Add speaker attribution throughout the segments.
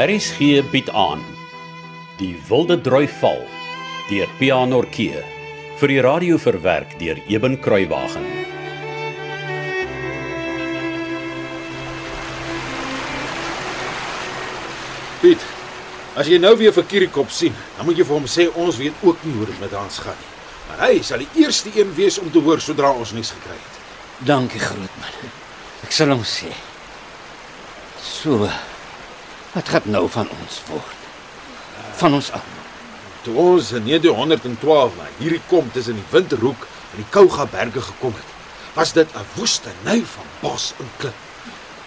Speaker 1: RSG bied aan Die Wilde Droi Val deur Pianorkee vir die radio verwerk deur Eben Kruiwagen.
Speaker 2: Piet, as jy nou weer vir Kirikop sien, dan moet jy vir hom sê ons weet ook nie hoe dit met Hans gaan nie. Maar hy sal die eerste een wees om te hoor sodra ons nuus gekry het.
Speaker 3: Dankie grootman. Ek sal hom sê. So. Wat gaan nou van ons word? Van ons af.
Speaker 2: Toe ons in 1912 na hierdie kom tussen die Winterhoek en die Kouga berge gekom het, was dit 'n woestynny van bos en klip.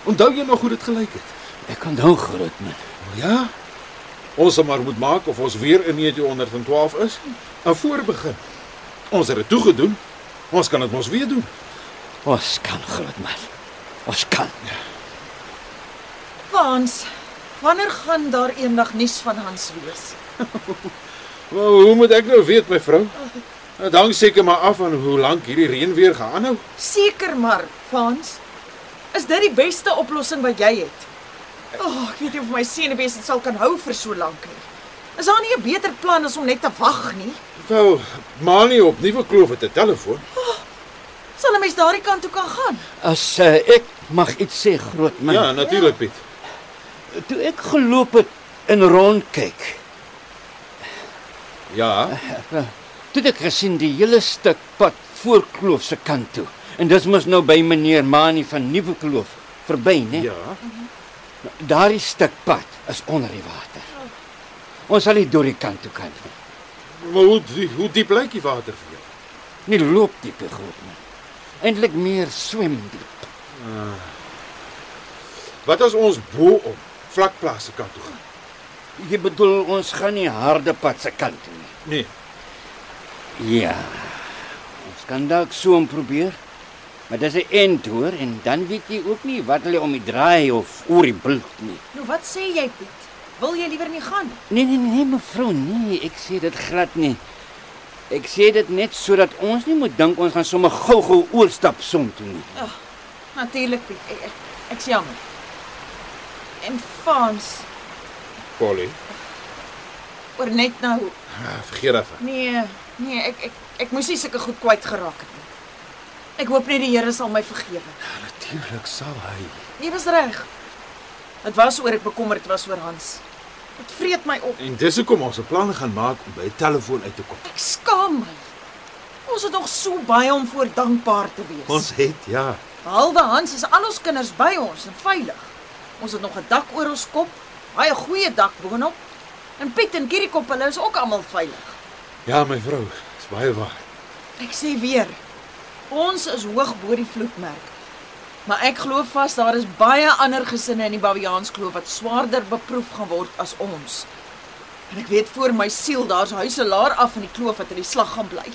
Speaker 2: Onthou jy nog hoe dit gelyk het?
Speaker 3: Ek onthou grootman.
Speaker 2: O ja. Ons sal maar moet maak of ons weer in 1912 is. En voor begin. Ons het dit toegedoen. Ons kan dit mos weer doen.
Speaker 3: Ons kan grootman. Ons kan.
Speaker 4: Hans, wanneer gaan daar eendag nuus van Hans wees?
Speaker 2: Maar hoe moet ek nou weet my vrou? Dit hang seker maar af van hoe lank hierdie reën weer gaan aanhou.
Speaker 4: Seker maar, Hans. Is dit die beste oplossing wat jy het? O, oh, ek weet nie of my senuwees dit sal kan hou vir so lank nie. Is daar nie 'n beter plan as om net te wag nie?
Speaker 2: Wel, Mani op Nuwe Kloof het 'n telefoon.
Speaker 4: Sal 'n mens daardie kant toe kan gaan?
Speaker 3: As uh, ek mag iets sê grootman.
Speaker 2: Ja, natuurlik Piet.
Speaker 3: Toe ek geloop het en rondkyk,
Speaker 2: Ja.
Speaker 3: toe ek gesien die hele stuk pad voor Kloof se kant toe. En dis mos nou by meneer Mani van Nuwe Kloof verby, né?
Speaker 2: Ja.
Speaker 3: Daardie stuk pad is onder die water. Ons sal nie deur die kant toe kan nie.
Speaker 2: Maar hoe die- hoe diep lyk die water vir jou?
Speaker 3: Nie loop diep grootman. Eintlik meer swem diep.
Speaker 2: Wat as ons bo op vlakplaas se kant toe gaan?
Speaker 3: Jy bedoel ons gaan nie harde pad se kant toe nie.
Speaker 2: Nee.
Speaker 3: Ja. Ons kan dalk so om probeer. Maar dis 'n end hoor en dan weet jy ook nie wat hulle om die draai of oor die bult nie.
Speaker 4: Nou wat sê jy, Piet? Wil jy liewer nie gaan?
Speaker 3: Nee nee nee mevrou, nee, ek sê dit glad nie. Ek sê dit net sodat ons nie moet dink ons gaan sommer gou-gou oorstap son toe nie.
Speaker 4: Natuurlik, Piet. Ek, ek, ek jammer. En Hans,
Speaker 2: Polly.
Speaker 4: oor net nou.
Speaker 2: Ah, vergeet af.
Speaker 4: Nee, nee, ek ek ek moes nie sulke goed kwyt geraak het nie. Ek hoop net die Here sal my vergewe.
Speaker 2: Natuurlik sal hy.
Speaker 4: Jy was reg. Dit was oor ek bekommerd was oor Hans. Dit vreet my op.
Speaker 2: En dis hoekom ons 'n plan gaan maak om by 'n telefoon uit te kom.
Speaker 4: Ek skaam my. Ons het nog so baie om voor dankbaar te wees.
Speaker 2: Ons het ja.
Speaker 4: Behalwe Hans is al ons kinders by ons en veilig. Ons het nog 'n dak oor ons kop, baie goeie dak boonop. En Piet en Kirikop, hulle is ook almal veilig.
Speaker 2: Ja, my vrou, dis baie waar.
Speaker 4: Ek sê weer, ons is hoog bo die vloedmerk. Maar ek glo vas daar is baie ander gesinne in die Baviaanskloof wat swaarder beproef gaan word as ons. En ek weet voor my siel daar's huise laer af in die kloof wat in die slag gaan bly.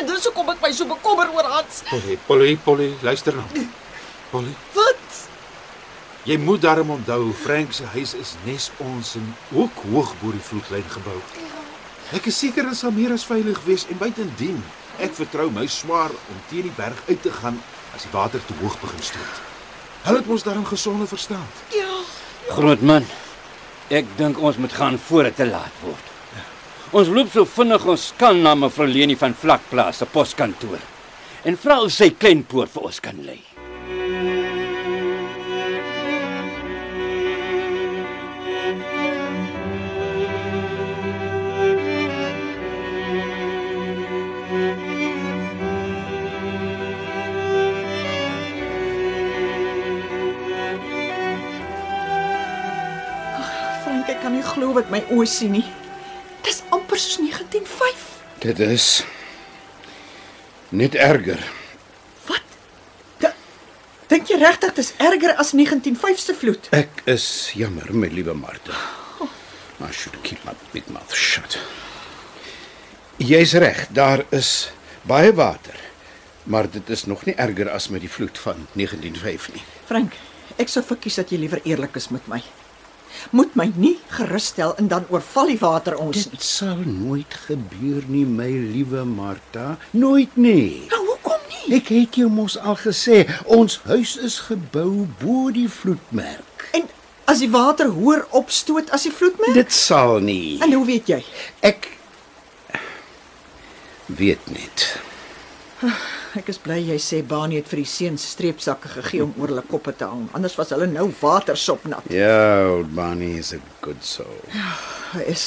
Speaker 4: En dis hoekom ek my so bekommer oor Hans.
Speaker 2: Polly, Polly, Polly, luister nou. Polly,
Speaker 4: Wat?
Speaker 2: Jy moet daarom onthou Frank se huis is nes ons en ook hoog bo die vloedlyn gebou. Ek is seker dit sal meer as veilig wees en buitendien, ek vertrou my swaar om teen die berg uit te gaan as die water te hoog begin stoot. Hulle het ons daarom gesonde verstand.
Speaker 4: Ja.
Speaker 3: Grootman, ek dink ons moet gaan voor dit te laat word. Ons loop so vinnig ons kan na mevrou Leni van Vlakplaas se poskantoor en vra of sy klein poort vir ons kan lei.
Speaker 4: Glo wat my oë sien nie. Dis amper soos 1905.
Speaker 2: Dit is net erger.
Speaker 4: Wat? Da, dink jy regtig dis erger as 1905 se vloed?
Speaker 2: Ek is jammer, my liewe Martha. I should keep my big mouth shut. Jy's reg, daar is baie water. Maar dit is nog nie erger as met die vloed van 1905 nie.
Speaker 5: Frank, ek sou verkies dat jy liewer eerlik is met my. Moet my nie gerusstel en dan oorval die water ons nie.
Speaker 2: Dit sal nooit gebeur nie, my liewe Martha. Nooit nie.
Speaker 5: Nou hoekom nie?
Speaker 2: Ek het jou mos al gesê, ons huis is gebou bo die vloedmerk.
Speaker 5: En
Speaker 4: As die water hoër opstoot as die vloedmerk?
Speaker 5: Dit sal nie.
Speaker 4: En hoe weet jy?
Speaker 5: Ek weet net.
Speaker 4: Ek is bly jy sê Bani het vir die seuns streepsakke gegee om oor hulle koppe te hang. Anders was hulle nou watersopnat.
Speaker 5: Ja, old Bonnie is a good soul.
Speaker 4: Hy is.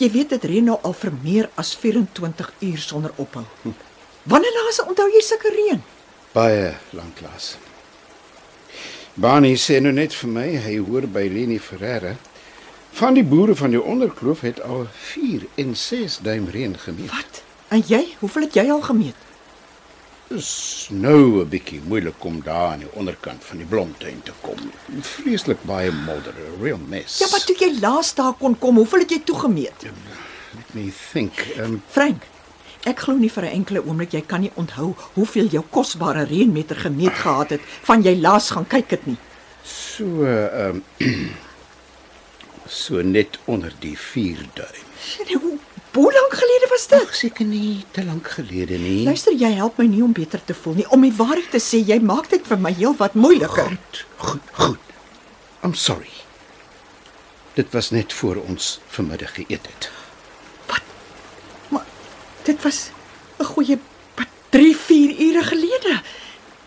Speaker 4: Jy weet dit reën nou al vir meer as 24 uur sonder ophou. Wanneer laas onthou jy sulke reën?
Speaker 5: Baie lanklaas. Bonnie sê nou net vir my hy hoor by Leni Ferreira. Van die boere van die onderkloof het al 4 en 6 duim reën gemeet.
Speaker 4: Wat? En jy, hoeveel het jy al gemeet?
Speaker 5: Dis nou 'n bietjie moeilik om daar aan die onderkant van die blomtuin te kom. Vreeslik baie modder, real mess.
Speaker 4: Ja, maar toe jy laas daar kon kom, hoeveel het jy toegemeet?
Speaker 5: let me think. Um,
Speaker 4: Frank, ek glo nie vir 'n enkele oomblik jy kan nie onthou hoeveel jou kosbare reënmeter gemeet gehad het van jy laas gaan kyk dit nie.
Speaker 5: so um so net onder die 4 duim.
Speaker 4: Hoe hoe lank gelede was dit?
Speaker 5: Seker nie te lank gelede nie.
Speaker 4: Luister, jy help my nie om beter te voel nie. Om die waarheid te sê, jy maak dit vir my heelwat moeiliker.
Speaker 5: Goed, goed, goed. I'm sorry. Dit was net voor ons vanmiddag geëet het.
Speaker 4: Maar dit was 'n goeie wat 3, 4 ure gelede.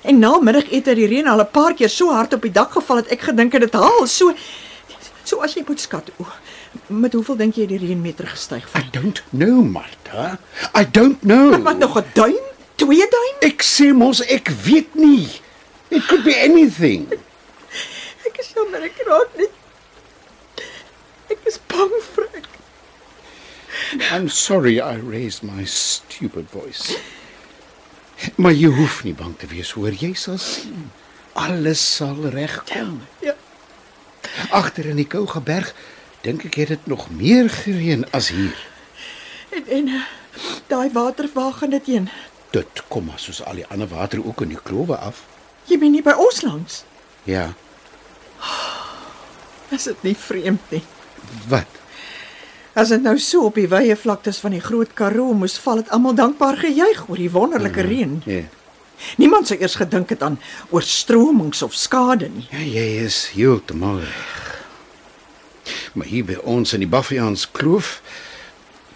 Speaker 4: En na middagete het die reën al 'n paar keer so hard op die dak geval dat ek gedink het dit haal. So so as jy moet skat, o, met hoeveel dink jy die reënmeter gestyg
Speaker 5: I don't know, Martha. I don't know.
Speaker 4: Wat nog 'n duim? 2 duim?
Speaker 5: Ek sê mos ek weet nie. It could be anything.
Speaker 4: Ek is jammer ek raak net Ek is bang vir ek.
Speaker 5: I'm sorry I raised my stupid voice. Maar jy hoef nie bang te wees hoor, jy sal sien. Alles sal regkom.
Speaker 4: Ja.
Speaker 5: Agter in die Kougaberg dink ek het dit nog meer gereën as hier.
Speaker 4: En en eh, daai water waar gaan dit heen?
Speaker 5: Dit kom maar soos al die ander water ook in die klowe af.
Speaker 4: Jy meen nie by ons langs.
Speaker 5: Ja.
Speaker 4: Is dit nie vreemd nie?
Speaker 5: Wat?
Speaker 4: As dit nou so op die wye vlaktes van die Groot Karoo moes val, het almal dankbaar gejuig oor die wonderlike reën.
Speaker 5: Ja.
Speaker 4: Niemand sou eers gedink het aan oorstromings of skade nie.
Speaker 5: Ja, jy is heeltemal reg. Maar hier by ons in die Baffians Kloof,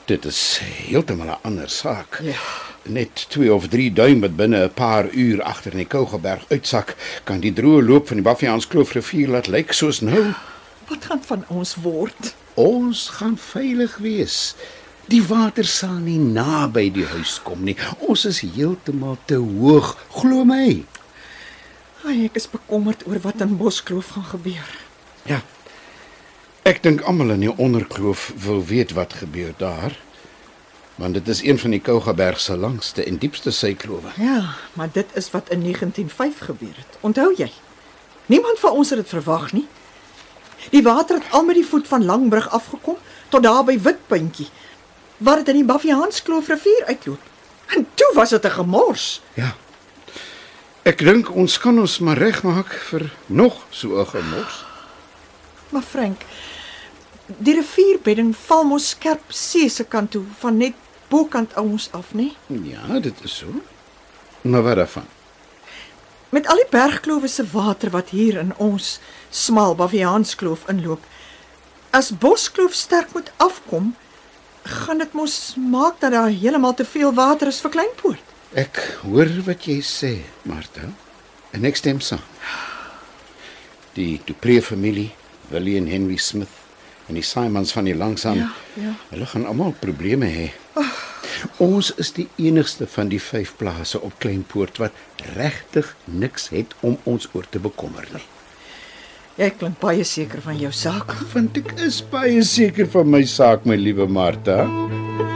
Speaker 5: dit is heeltemal 'n ander saak.
Speaker 4: Ja.
Speaker 5: Net 2 of 3 duim wat binne 'n paar uur agter in die Kougaberg uitsak, kan die droë loop van die Baffians Kloof rivier laat lyk soos nou.
Speaker 4: Wat gaan van ons word?
Speaker 5: Ons gaan veilig wees. Die water sal nie naby die huis kom nie. Ons is heeltemal te hoog, glo my.
Speaker 4: Ai, ek is bekommerd oor wat in Boskloof gaan gebeur.
Speaker 5: Ja. Ek dink almal in die onderkloof wil weet wat gebeur daar. Want dit is een van die Kougaberg se langste en diepste syklowe.
Speaker 4: Ja, maar dit is wat in 1905 gebeur het. Onthou jy? Niemand van ons het dit verwag nie. Die water het al met die voet van Langbrug afgekom tot daar by Witpuntjie waar dit in die Baffiaanskloof rivier uitloop. En toe was dit 'n gemors.
Speaker 5: Ja. Ek dink ons kan ons maar regmaak vir nog so 'n gemors.
Speaker 4: Maar Frank, die rivierbedding val mos skerp see se kant toe van net bokant ons af, nê?
Speaker 5: Ja, dit is so. Maar wat daarvan?
Speaker 4: Met al die bergklowe se water wat hier in ons smal Baffiaanskloof inloop. As Boskloof sterk moet afkom, gaan dit mos maak dat daar heeltemal te veel water is vir Kleinpoort.
Speaker 5: Ek hoor wat jy sê, Martha, en ek stem saam. Die Dupree familie, Willie en Henry Smith en die Simons van die Langsaan,
Speaker 4: Ja, ja.
Speaker 5: hulle gaan almal probleme hê. Ons is die enigste van die vyf plase op Kleinpoort wat regtig niks het om ons oor te bekommer nie.
Speaker 4: Jy klink baie seker van jou saak.
Speaker 5: Want ek is baie seker van my saak, my liewe Martha.
Speaker 4: Jong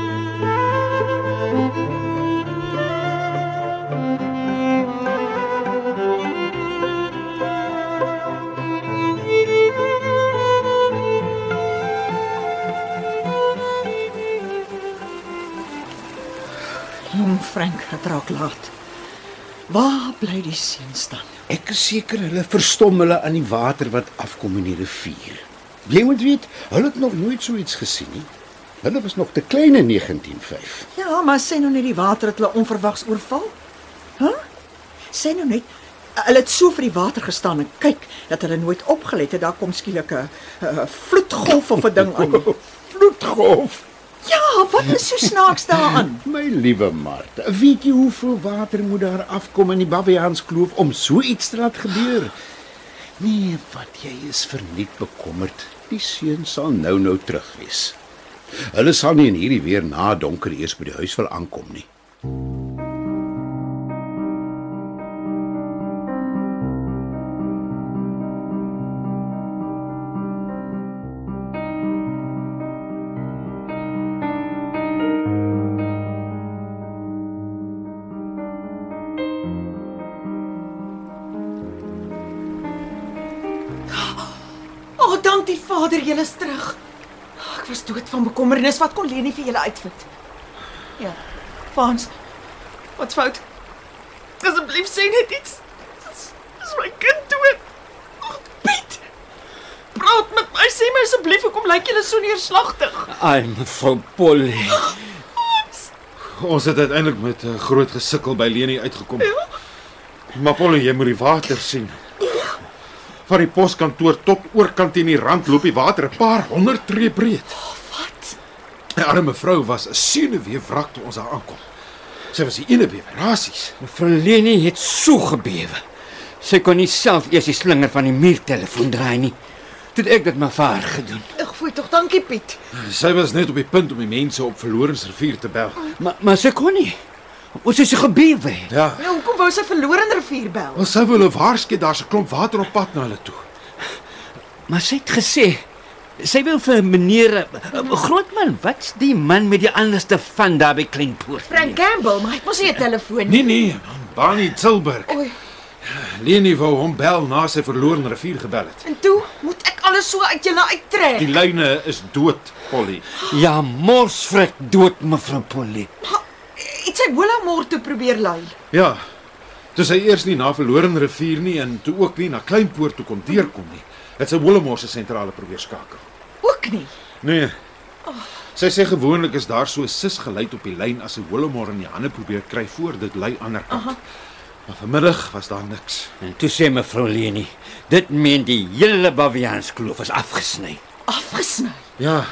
Speaker 4: Frank, dit raak laat. Waar bly die seuns dan?
Speaker 5: Ek is seker hulle verstom hulle aan die water wat afkom in die rivier. Jy moet weet, hulle het nog nooit so iets gesien nie. Hulle was nog te klein in 1905.
Speaker 4: Ja, maar sê nou net die water het hulle onverwags oorval. Hæ? Huh? Sê nou net Hulle het so vir die water gestaan en kyk dat hulle nooit opgelet het. Daar kom skielik 'n vloedgolf of 'n ding aan.
Speaker 5: Vloedgolf.
Speaker 4: Ja, wat is so snaaks daaraan?
Speaker 5: My liewe Martha, weet jy hoeveel water moet daar afkom in die Baviaanskloof om so iets te laat gebeur? Nee, wat jy is verniet bekommerd. Die seun sal nou-nou terug wees. Hulle sal nie in hierdie weer na donker eers by die huis wil aankom nie.
Speaker 6: O, julle is terug. Ek was dood van bekommernis. Wat kon Leni vir julle uitvind? Ja. Frans. Wat's fout? Asseblief sê net iets. Dis dis my kind dood. Oh, Piet. Praat met my. Sê my asseblief hoekom lyk julle so neerslagtig?
Speaker 3: Ai, mevrou Polly.
Speaker 2: Ons het uiteindelik met 'n groot gesukkel by Leni uitgekom. Maar Polly, jy moet die water sien. Van die poskantoor tot oorkant teen die rand loop die water 'n paar honderd tree breed.
Speaker 6: Wat?
Speaker 2: 'n Arme vrou was 'n senuwee wrak toe ons daar aankom. Sy was die ene bewerasies.
Speaker 3: Mevrou Leni het so gebewe. Sy kon nie self eers die slinger van die muurtelefoon draai nie. Toe ek dit maar vir haar gedoen.
Speaker 6: Ek voel tog dankie Piet.
Speaker 2: Sy was net op die punt om die mense op Verlorensrivier te bel.
Speaker 3: Maar maar sy kon nie. Ons is so gebewe.
Speaker 2: Ja.
Speaker 6: Nou, hoekom wou sy verlore in rivier bel?
Speaker 2: Ons sou hulle waarsku daar's 'n klomp water op pad na hulle toe.
Speaker 3: Maar sy het gesê sy wil vir meneer uh, Grootman, wat's die man met die anderste van daar by Kleinpoort?
Speaker 6: Frank Campbell, maar hy het mos nie 'n telefoon
Speaker 2: Nee nee, Barney Tilburg.
Speaker 6: Oei,
Speaker 2: Leni wou hom bel na sy verlore rivier gebel het.
Speaker 6: en toe moet ek alles so uit julle uittrek.
Speaker 2: Die lyne is dood, Polly.
Speaker 3: Ja, morsvrek dood mevrou Polly.
Speaker 6: Iets hy Willemore toe probeer lei.
Speaker 2: Ja. Dis hy eers nie na verlore rivier nie en toe ook nie na Kleinpoort toe kon deurkom nie. Het sy Willemore se sentrale probeer skakel.
Speaker 6: Ook nie.
Speaker 2: Nee. Sy sê gewoonlik is daar so 'n sis geluid op die lyn as sy Willemore in die hande probeer kry voor dit lei ander kant. Aha. Maar vanmiddag was daar niks.
Speaker 3: En toe sê mevrou Leni, dit meen die hele Baviaanskloof is afgesny.
Speaker 6: Afgesny.
Speaker 2: Ja.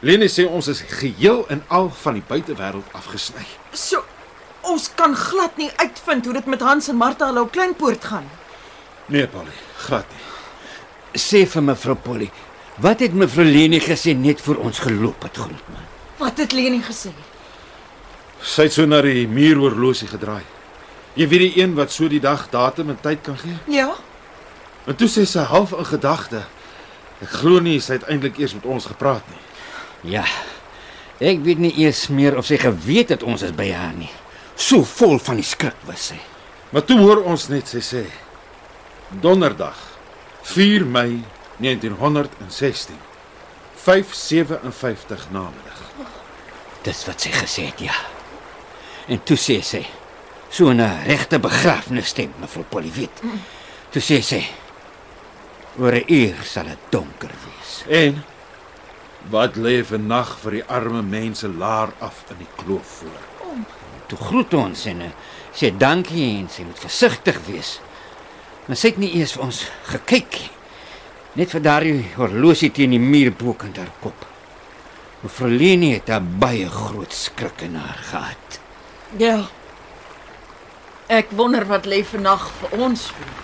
Speaker 2: Leni sê ons is geheel en al van die buitewêreld afgesny.
Speaker 6: So ons kan glad nie uitvind hoe dit met Hans en Martha hulle op Kleinpoort gaan.
Speaker 2: Nee, Polly, glad nie.
Speaker 3: Sê vir mevrou Polly, wat het mevrou Leni gesê net voor ons geloop het grootman?
Speaker 6: Wat het Leni gesê?
Speaker 2: Sy het so na die muuroorlosie gedraai. Jy weet die een wat so die dag, datum en tyd kan gee?
Speaker 6: Ja.
Speaker 2: En toe sê sy half in gedagte. Ek glo nie sy het eintlik eers met ons gepraat nie.
Speaker 3: Ja. Ek weet nie eers meer of sy geweet het ons is by haar nie. So vol van die skrik was sy.
Speaker 2: Maar toe hoor ons net sy sê Donderdag 4 Mei 1916 5:57 namiddag.
Speaker 3: Dis wat sy gesê het, ja. En toe sê sy so 'n regte begrafnisstem, mevrou Polly weet. Toe sê sy oor 'n uur sal dit donker wees.
Speaker 2: En wat lê vir nag vir die arme mense laar af in die kloof voor.
Speaker 3: Toe groet ons en uh, sê dankie en sy moet versigtig wees. Maar sy het nie eers vir ons gekyk nie. Net vir daardie horlosie teen die muur bokant haar kop. Mevrou Leni het 'n baie groot skrik in haar gehad.
Speaker 6: Ja. Ek wonder wat lê vannag vir ons voor.